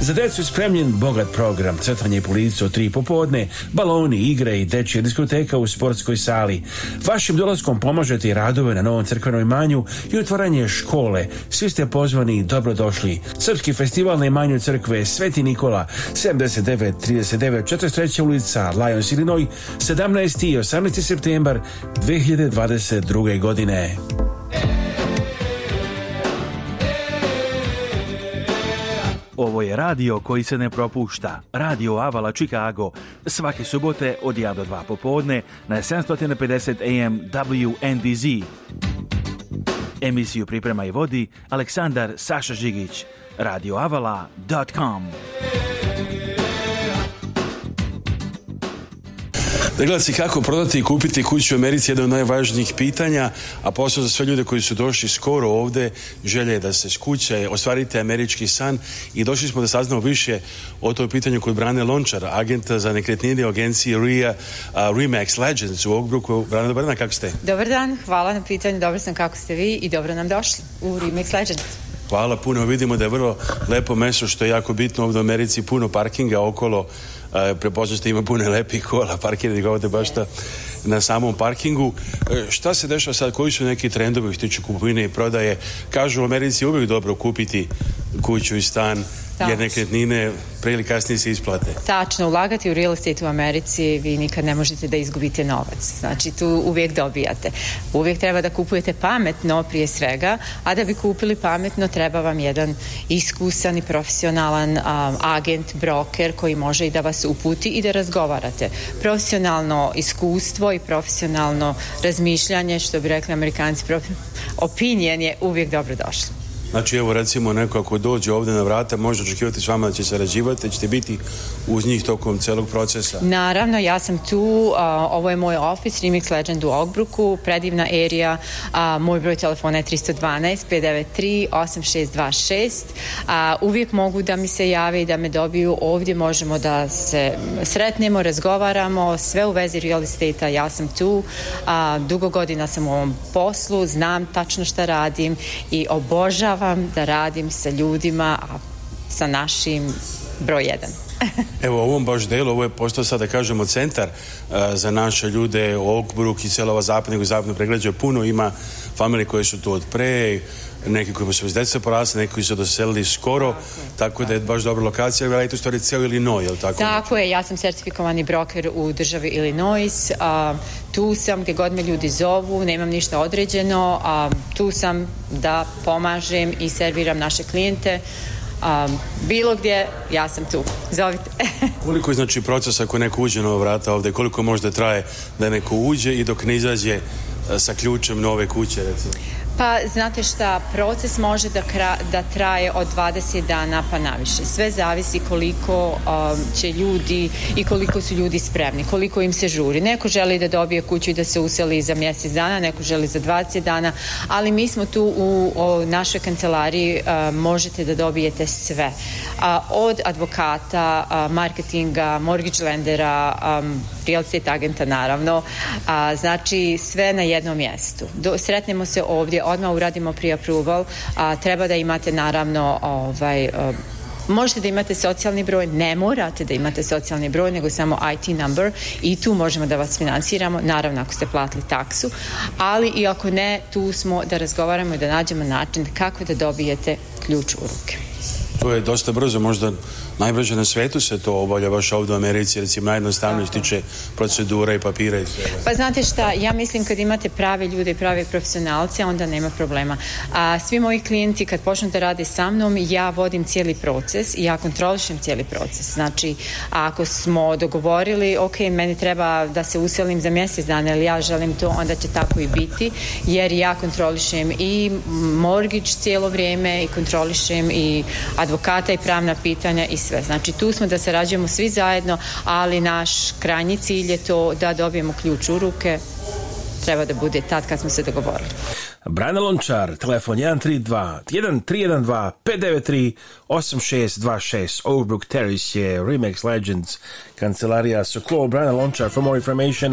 [SPEAKER 1] Za decu je spremljen bogat program, crtanje policu od tri popodne, baloni, igre i dečje diskoteka u sportskoj sali. Vašim dolaskom pomažete i radove na novom crkvenom imanju i otvaranje škole. Svi ste pozvani i dobrodošli. Srpski festival na imanju crkve Sveti Nikola, 79-39 39 43. ulica, Lions, Illinois, 17 i 18. septembar 2022. godine.
[SPEAKER 14] Ovo je radio koji se ne propušta. Radio Avala Chicago. Svake subote od 1 do 2 popodne na 750 AM WNDZ. Emisiju priprema i vodi Aleksandar Saša Žigić. radioavala.com
[SPEAKER 11] si kako prodati i kupiti kuću u Americi jedno od najvažnijih pitanja, a posao za sve ljude koji su došli skoro ovdje, želje da se skuće, ostvarite američki san i došli smo da saznamo više o toj pitanju kod brane Lončar, agenta za nekretnine u agenciji RIA, Remax Legends u Ogbruku. Brana, dobar kako ste?
[SPEAKER 15] Dobar dan, hvala na pitanju, dobro sam kako ste vi i dobro nam došli u Remax Legends.
[SPEAKER 11] Hvala puno, vidimo da je vrlo lepo meso što je jako bitno ovdje u Americi, puno parkinga okolo prepoznali ste ima puno lepih kola parkiranih ovdje baš na samom parkingu. E, šta se dešava sad? Koji su neki trendovi što tiče kupovine i prodaje? Kažu u Americi uvijek dobro kupiti kuću i stan Tačno. jer nekretnine pre kasnije se isplate.
[SPEAKER 15] Tačno, ulagati u real estate u Americi vi nikad ne možete da izgubite novac. Znači tu uvijek dobijate. Uvijek treba da kupujete pametno prije svega, a da bi kupili pametno treba vam jedan iskusan i profesionalan agent, broker koji može i da vas uputi i da razgovarate. Profesionalno iskustvo i profesionalno razmišljanje, što bi rekli amerikanci, opinijen je uvijek dobro došlo.
[SPEAKER 11] Znači evo recimo neko ako dođe ovdje na vrata može očekivati s vama da će se rađivati ćete biti uz njih tokom celog procesa.
[SPEAKER 15] Naravno, ja sam tu, ovo je moj ofis, Remix Legend u Ogbruku, predivna erija, moj broj telefona je 312 593 8626. A, uvijek mogu da mi se jave i da me dobiju ovdje, možemo da se sretnemo, razgovaramo, sve u vezi real estate-a, ja sam tu, dugo godina sam u ovom poslu, znam tačno šta radim i obožavam da radim sa ljudima, a sa našim broj jedan.
[SPEAKER 11] Evo ovom baš delu, ovo je postao sad da kažemo centar e, za naše ljude, Ogbruk i celova zapadnog i zapadnog pregleđa puno ima familije koje su tu od pre, neki koji su s porasli, neki koji su doselili skoro, tako, da je baš dobra lokacija, ali je u stvari cijel Illinois, je tako?
[SPEAKER 15] Tako je, ja sam certifikovani broker u državi Illinois, tu sam gdje god me ljudi zovu, nemam ništa određeno, a, tu sam da pomažem i serviram naše klijente, bilo gdje, ja sam tu. Zovite.
[SPEAKER 11] koliko je znači proces ako neko uđe na vrata ovdje, koliko možda traje da neko uđe i dok ne izađe e, sa ključem nove kuće recimo?
[SPEAKER 15] Pa znate šta, proces može da, kra, da traje od 20 dana pa naviše. Sve zavisi koliko um, će ljudi i koliko su ljudi spremni, koliko im se žuri. Neko želi da dobije kuću i da se useli za mjesec dana, neko želi za 20 dana, ali mi smo tu u našoj kancelariji, uh, možete da dobijete sve. od advokata, uh, marketinga, mortgage lendera, um, estate agenta naravno, a, znači sve na jednom mjestu. Do, sretnemo se ovdje, odmah uradimo pre-approval, a, treba da imate naravno ovaj, e, Možete da imate socijalni broj, ne morate da imate socijalni broj, nego samo IT number i tu možemo da vas finansiramo, naravno ako ste platili taksu, ali i ako ne, tu smo da razgovaramo i da nađemo način kako da dobijete ključ u ruke.
[SPEAKER 11] To je dosta brzo, možda najbrže na svetu se to obavlja, baš ovdje u Americi, recimo najjednostavnije i papira i sve.
[SPEAKER 15] Pa znate šta, ja mislim kad imate prave ljude i prave profesionalce, onda nema problema. A svi moji klijenti kad počnu da rade sa mnom, ja vodim cijeli proces i ja kontrolišem cijeli proces. Znači, ako smo dogovorili, ok, meni treba da se uselim za mjesec dana ali ja želim to, onda će tako i biti, jer ja kontrolišem i morgić cijelo vrijeme i kontrolišem i advokata i pravna pitanja i sve. Znači tu smo da se svi zajedno, ali naš krajnji cilj je to da dobijemo ključ u ruke treba da bude tad kad smo se dogovorili.
[SPEAKER 11] Brana Lončar, telefon 132 1312 593 8626 Overbrook Terrace je Remax Legends kancelarija call Brana Lončar for more information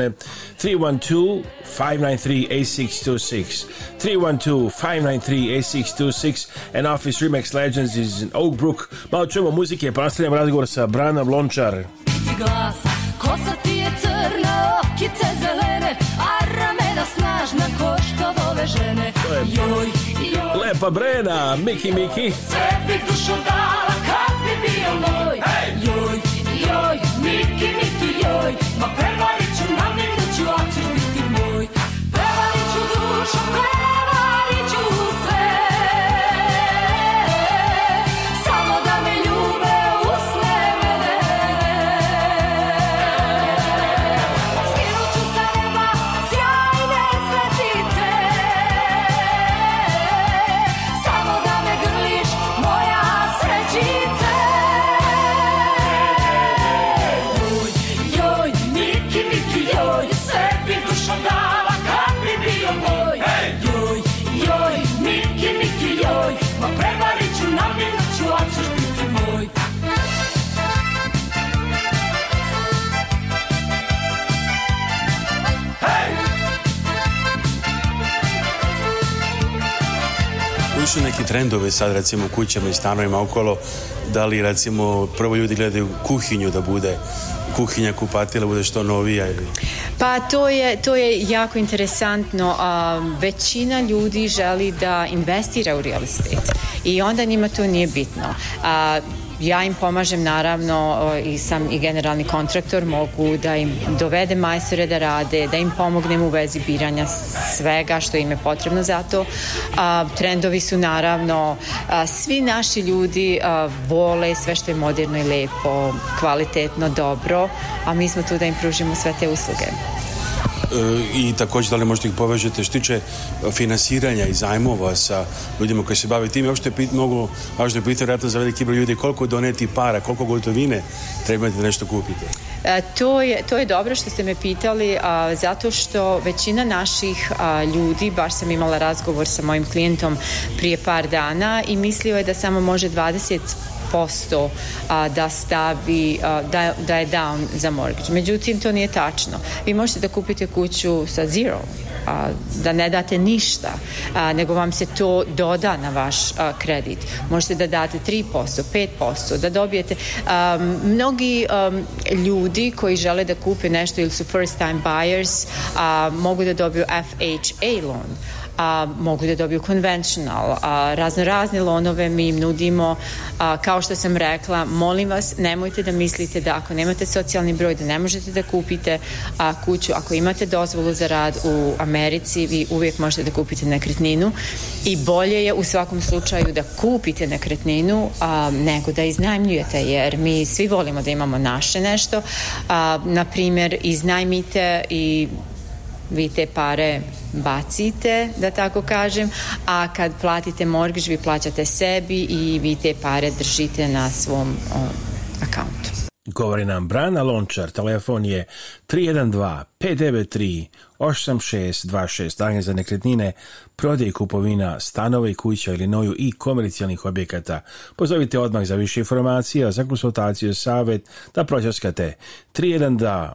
[SPEAKER 11] 312-593-8626 312-593-8626 and office Remax Legends is in Oak Brook malo čujemo muzike pa nastavljamo razgovor sa Brana Lončar glas, kosa ti je crna, okice zelene, a ramena snažna koja prave žene Lepa Brena, Miki Miki dala bi moj Miki Miki joj sad recimo u kućama i stanovima okolo, da li recimo prvo ljudi gledaju kuhinju da bude kuhinja kupatila bude što novija ili?
[SPEAKER 15] Pa to je, to je jako interesantno. A, većina ljudi želi da investira u real estate i onda njima to nije bitno. A, ja im pomažem naravno i sam i generalni kontraktor mogu da im dovede majstore da rade, da im pomognem u vezi biranja svega što im je potrebno za to. trendovi su naravno, svi naši ljudi vole sve što je moderno i lepo, kvalitetno, dobro, a mi smo tu da im pružimo sve te usluge.
[SPEAKER 11] E, i također da li možete ih povežete što tiče finansiranja i zajmova sa ljudima koji se bave tim. Uopšte pit, mnogo važno pitanje vjerojatno za veliki broj ljudi koliko doneti para, koliko gotovine trebate da nešto kupite.
[SPEAKER 15] to, je, to je dobro što ste me pitali a, zato što većina naših ljudi, baš sam imala razgovor sa mojim klijentom prije par dana i mislio je da samo može 20 posto da stavi da, da je down za mortgage. Međutim, to nije tačno. Vi možete da kupite kuću sa zero, a, da ne date ništa, nego vam se to doda na vaš kredit. Možete da date 3%, 5%, da dobijete. mnogi ljudi koji žele da kupe nešto ili su first time buyers, mogu da dobiju FHA loan a, mogu da dobiju conventional, a, razno razne lonove mi im nudimo, a, kao što sam rekla, molim vas, nemojte da mislite da ako nemate socijalni broj, da ne možete da kupite a, kuću, ako imate dozvolu za rad u Americi, vi uvijek možete da kupite nekretninu i bolje je u svakom slučaju da kupite nekretninu a, nego da iznajmljujete, jer mi svi volimo da imamo naše nešto, na primjer, iznajmite i vi te pare bacite, da tako kažem, a kad platite morgiž vi plaćate sebi i vi te pare držite na svom um, akauntu.
[SPEAKER 11] Govori nam Brana Lončar, telefon je 312-593-8626, danje za nekretnine, prodaj i kupovina stanova i kuća ili noju i komercijalnih objekata. Pozovite odmah za više informacija, za konsultaciju, savjet, da pročaskate 312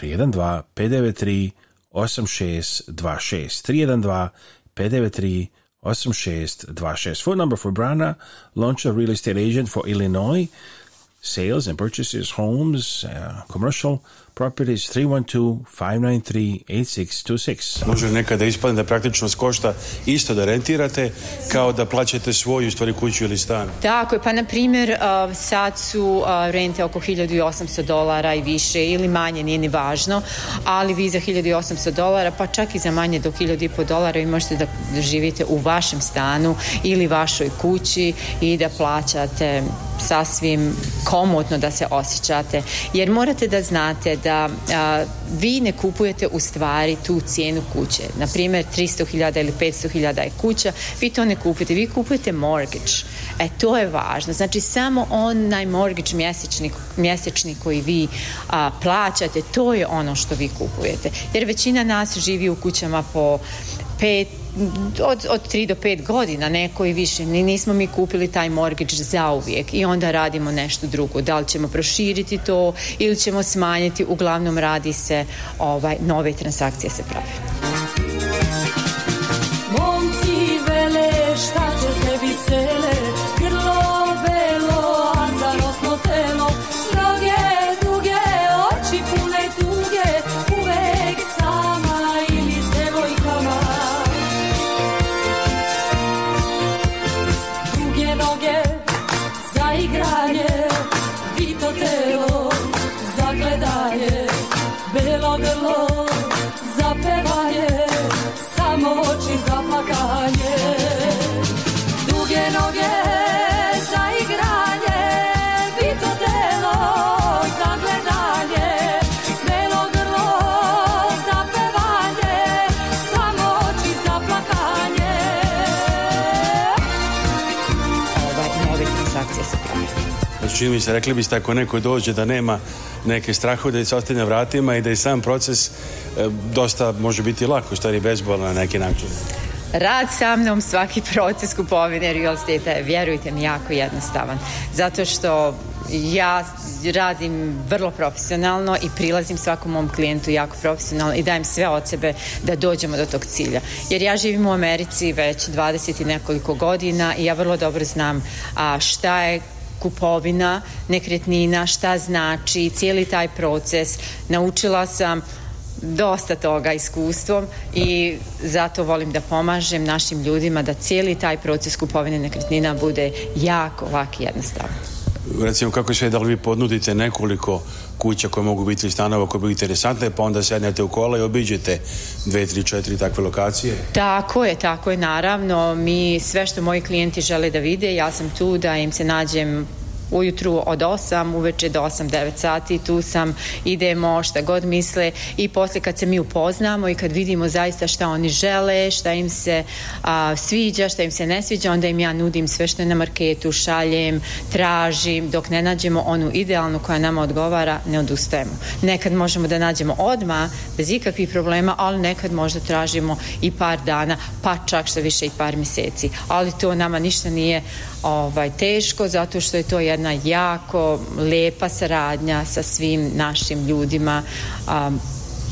[SPEAKER 11] 312 593 8626 Phone number for Brana, launch a real estate agent for Illinois, sales and purchases, homes, uh, commercial, Properties 312 Može nekada ispadne da praktično skošta isto da rentirate kao da plaćate svoju stvari kuću ili stan.
[SPEAKER 15] Tako je, pa na primjer uh, sad su uh, rente oko 1800 dolara i više ili manje, nije ni važno, ali vi za 1800 dolara, pa čak i za manje do 1500 dolara vi možete da živite u vašem stanu ili vašoj kući i da plaćate sasvim komotno da se osjećate. Jer morate da znate da vi ne kupujete u stvari tu cijenu kuće. Na primjer 300.000 ili 500.000 je kuća, vi to ne kupite, vi kupujete mortgage. E to je važno. Znači samo onaj mortgage mjesečni, mjesečni koji vi plaćate, to je ono što vi kupujete. Jer većina nas živi u kućama po 5 od, od 3 do 5 godina neko i više. Nismo mi kupili taj mortgage uvijek i onda radimo nešto drugo. Da li ćemo proširiti to ili ćemo smanjiti, uglavnom radi se ovaj, nove transakcije se prave. Momci vele šta će tebi
[SPEAKER 11] se rekli biste ako neko dođe da nema neke strahu da se ostane na vratima i da i sam proces e, dosta može biti lako, stvari bezbolno na neki način.
[SPEAKER 15] Rad sa mnom, svaki proces kupovine real estate vjerujte mi, jako jednostavan. Zato što ja radim vrlo profesionalno i prilazim svakom mom klijentu jako profesionalno i dajem sve od sebe da dođemo do tog cilja. Jer ja živim u Americi već 20 i nekoliko godina i ja vrlo dobro znam šta je kupovina nekretnina, šta znači, cijeli taj proces. Naučila sam dosta toga iskustvom i zato volim da pomažem našim ljudima da cijeli taj proces kupovine nekretnina bude jako lak i jednostavan
[SPEAKER 11] recimo kako sve da li vi podnudite nekoliko kuća koje mogu biti stanova koje bi interesantne, pa onda sednete u kola i obiđete dve, tri, četiri takve lokacije?
[SPEAKER 15] Tako je, tako je, naravno. Mi sve što moji klijenti žele da vide, ja sam tu da im se nađem ujutru od 8, uveče do 8-9 sati, tu sam, idemo, šta god misle i posle kad se mi upoznamo i kad vidimo zaista šta oni žele, šta im se sviđa, šta im se ne sviđa, onda im ja nudim sve što je na marketu, šaljem, tražim, dok ne nađemo onu idealnu koja nama odgovara, ne odustajemo. Nekad možemo da nađemo odma bez ikakvih problema, ali nekad možda tražimo i par dana, pa čak što više i par mjeseci. Ali to nama ništa nije ovaj, teško, zato što je to jedna jako lepa saradnja sa svim našim ljudima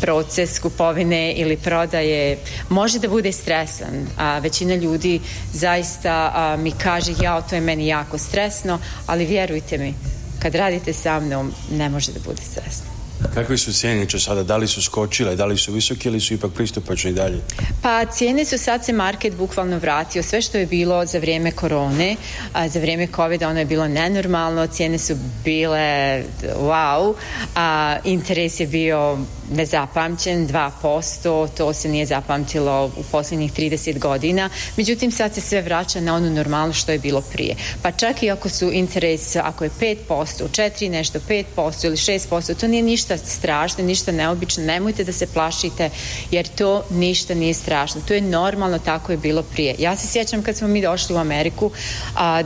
[SPEAKER 15] proces kupovine ili prodaje može da bude stresan. A, većina ljudi zaista mi kaže ja, to je meni jako stresno, ali vjerujte mi, kad radite sa mnom ne može da bude stresno.
[SPEAKER 11] Kakve su cijene sada? Da li su skočile, da li su visoke ili su ipak pristupačne i dalje?
[SPEAKER 15] Pa cijene su sad se market bukvalno vratio. Sve što je bilo za vrijeme korone, a za vrijeme covida ono je bilo nenormalno, cijene su bile wow, a interes je bio nezapamćen, 2%, to se nije zapamtilo u posljednjih 30 godina, međutim sad se sve vraća na onu normalno što je bilo prije. Pa čak i ako su interes, ako je 5%, 4 nešto, 5% ili 6%, to nije ništa strašno, ništa neobično, nemojte da se plašite jer to ništa nije strašno, to je normalno, tako je bilo prije. Ja se sjećam kad smo mi došli u Ameriku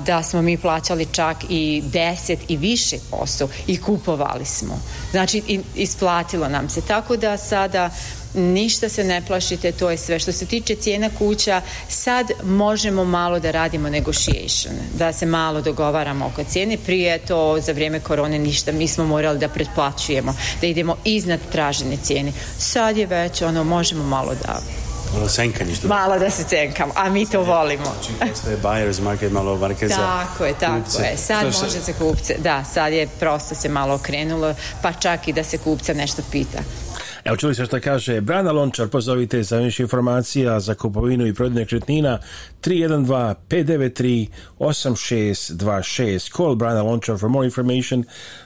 [SPEAKER 15] da smo mi plaćali čak i 10 i više posto i kupovali smo. Znači, isplatilo nam se tako da sada ništa se ne plašite, to je sve. Što se tiče cijena kuća, sad možemo malo da radimo negotiation, da se malo dogovaramo oko cijene. Prije to za vrijeme korone ništa, mi smo morali da pretplaćujemo, da idemo iznad tražene cijene. Sad je već ono, možemo malo da
[SPEAKER 11] Malo ono, senkanje
[SPEAKER 15] što Malo da se cenkamo, a mi to volimo. Znači,
[SPEAKER 11] je buyer's market, malo market
[SPEAKER 15] za Tako je, tako je. Sad što može se kupce, da, sad je prosto se malo okrenulo, pa čak i da se kupca nešto pita.
[SPEAKER 11] Evo čuli se što kaže Brana Lončar, pozovite za više informacija za kupovinu i prodaju kretnina 312-593-8626. Call Brana Lončar for more information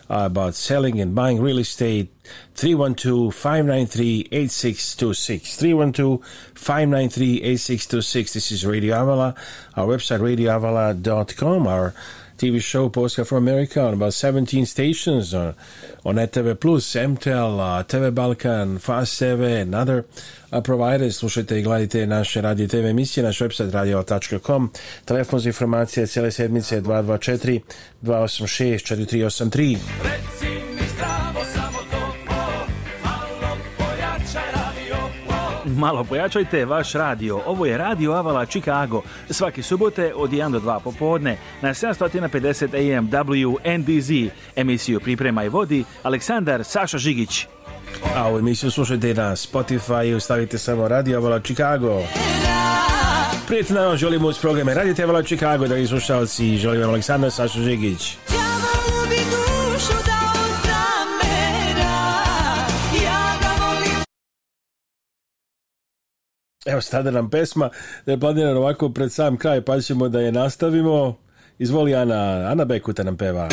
[SPEAKER 11] about selling and buying real estate 312 593 8626. 312 593 8626. This is Radio Avala, our website, radioavala.com. Our TV show Postcard from America on about 17 stations uh, on, on ETV+, MTEL, uh, TV Balkan, Fast TV and other uh, providers. Slušajte i gledajte naše radio TV emisije, naš website radio.com. Telefon za informacije cijele sedmice 224 286 4383. Reci mi zdravo
[SPEAKER 1] Malo pojačajte vaš radio. Ovo je Radio Avala Chicago. Svake subote od 1 do 2 popodne na 750 AM WNBZ Emisiju priprema i vodi Aleksandar Saša Žigić.
[SPEAKER 11] A ovu emisiju slušajte na Spotify i ustavite samo Radio Avala Chicago. Prijetno želimo uz programe Radio Avala Chicago, da slušalci. Želim vam Aleksandar Saša Žigić. Evo stada nam pesma da je planiran ovako pred sam kraj, pa ćemo da je nastavimo. Izvoli Ana, Ana Bekuta nam peva.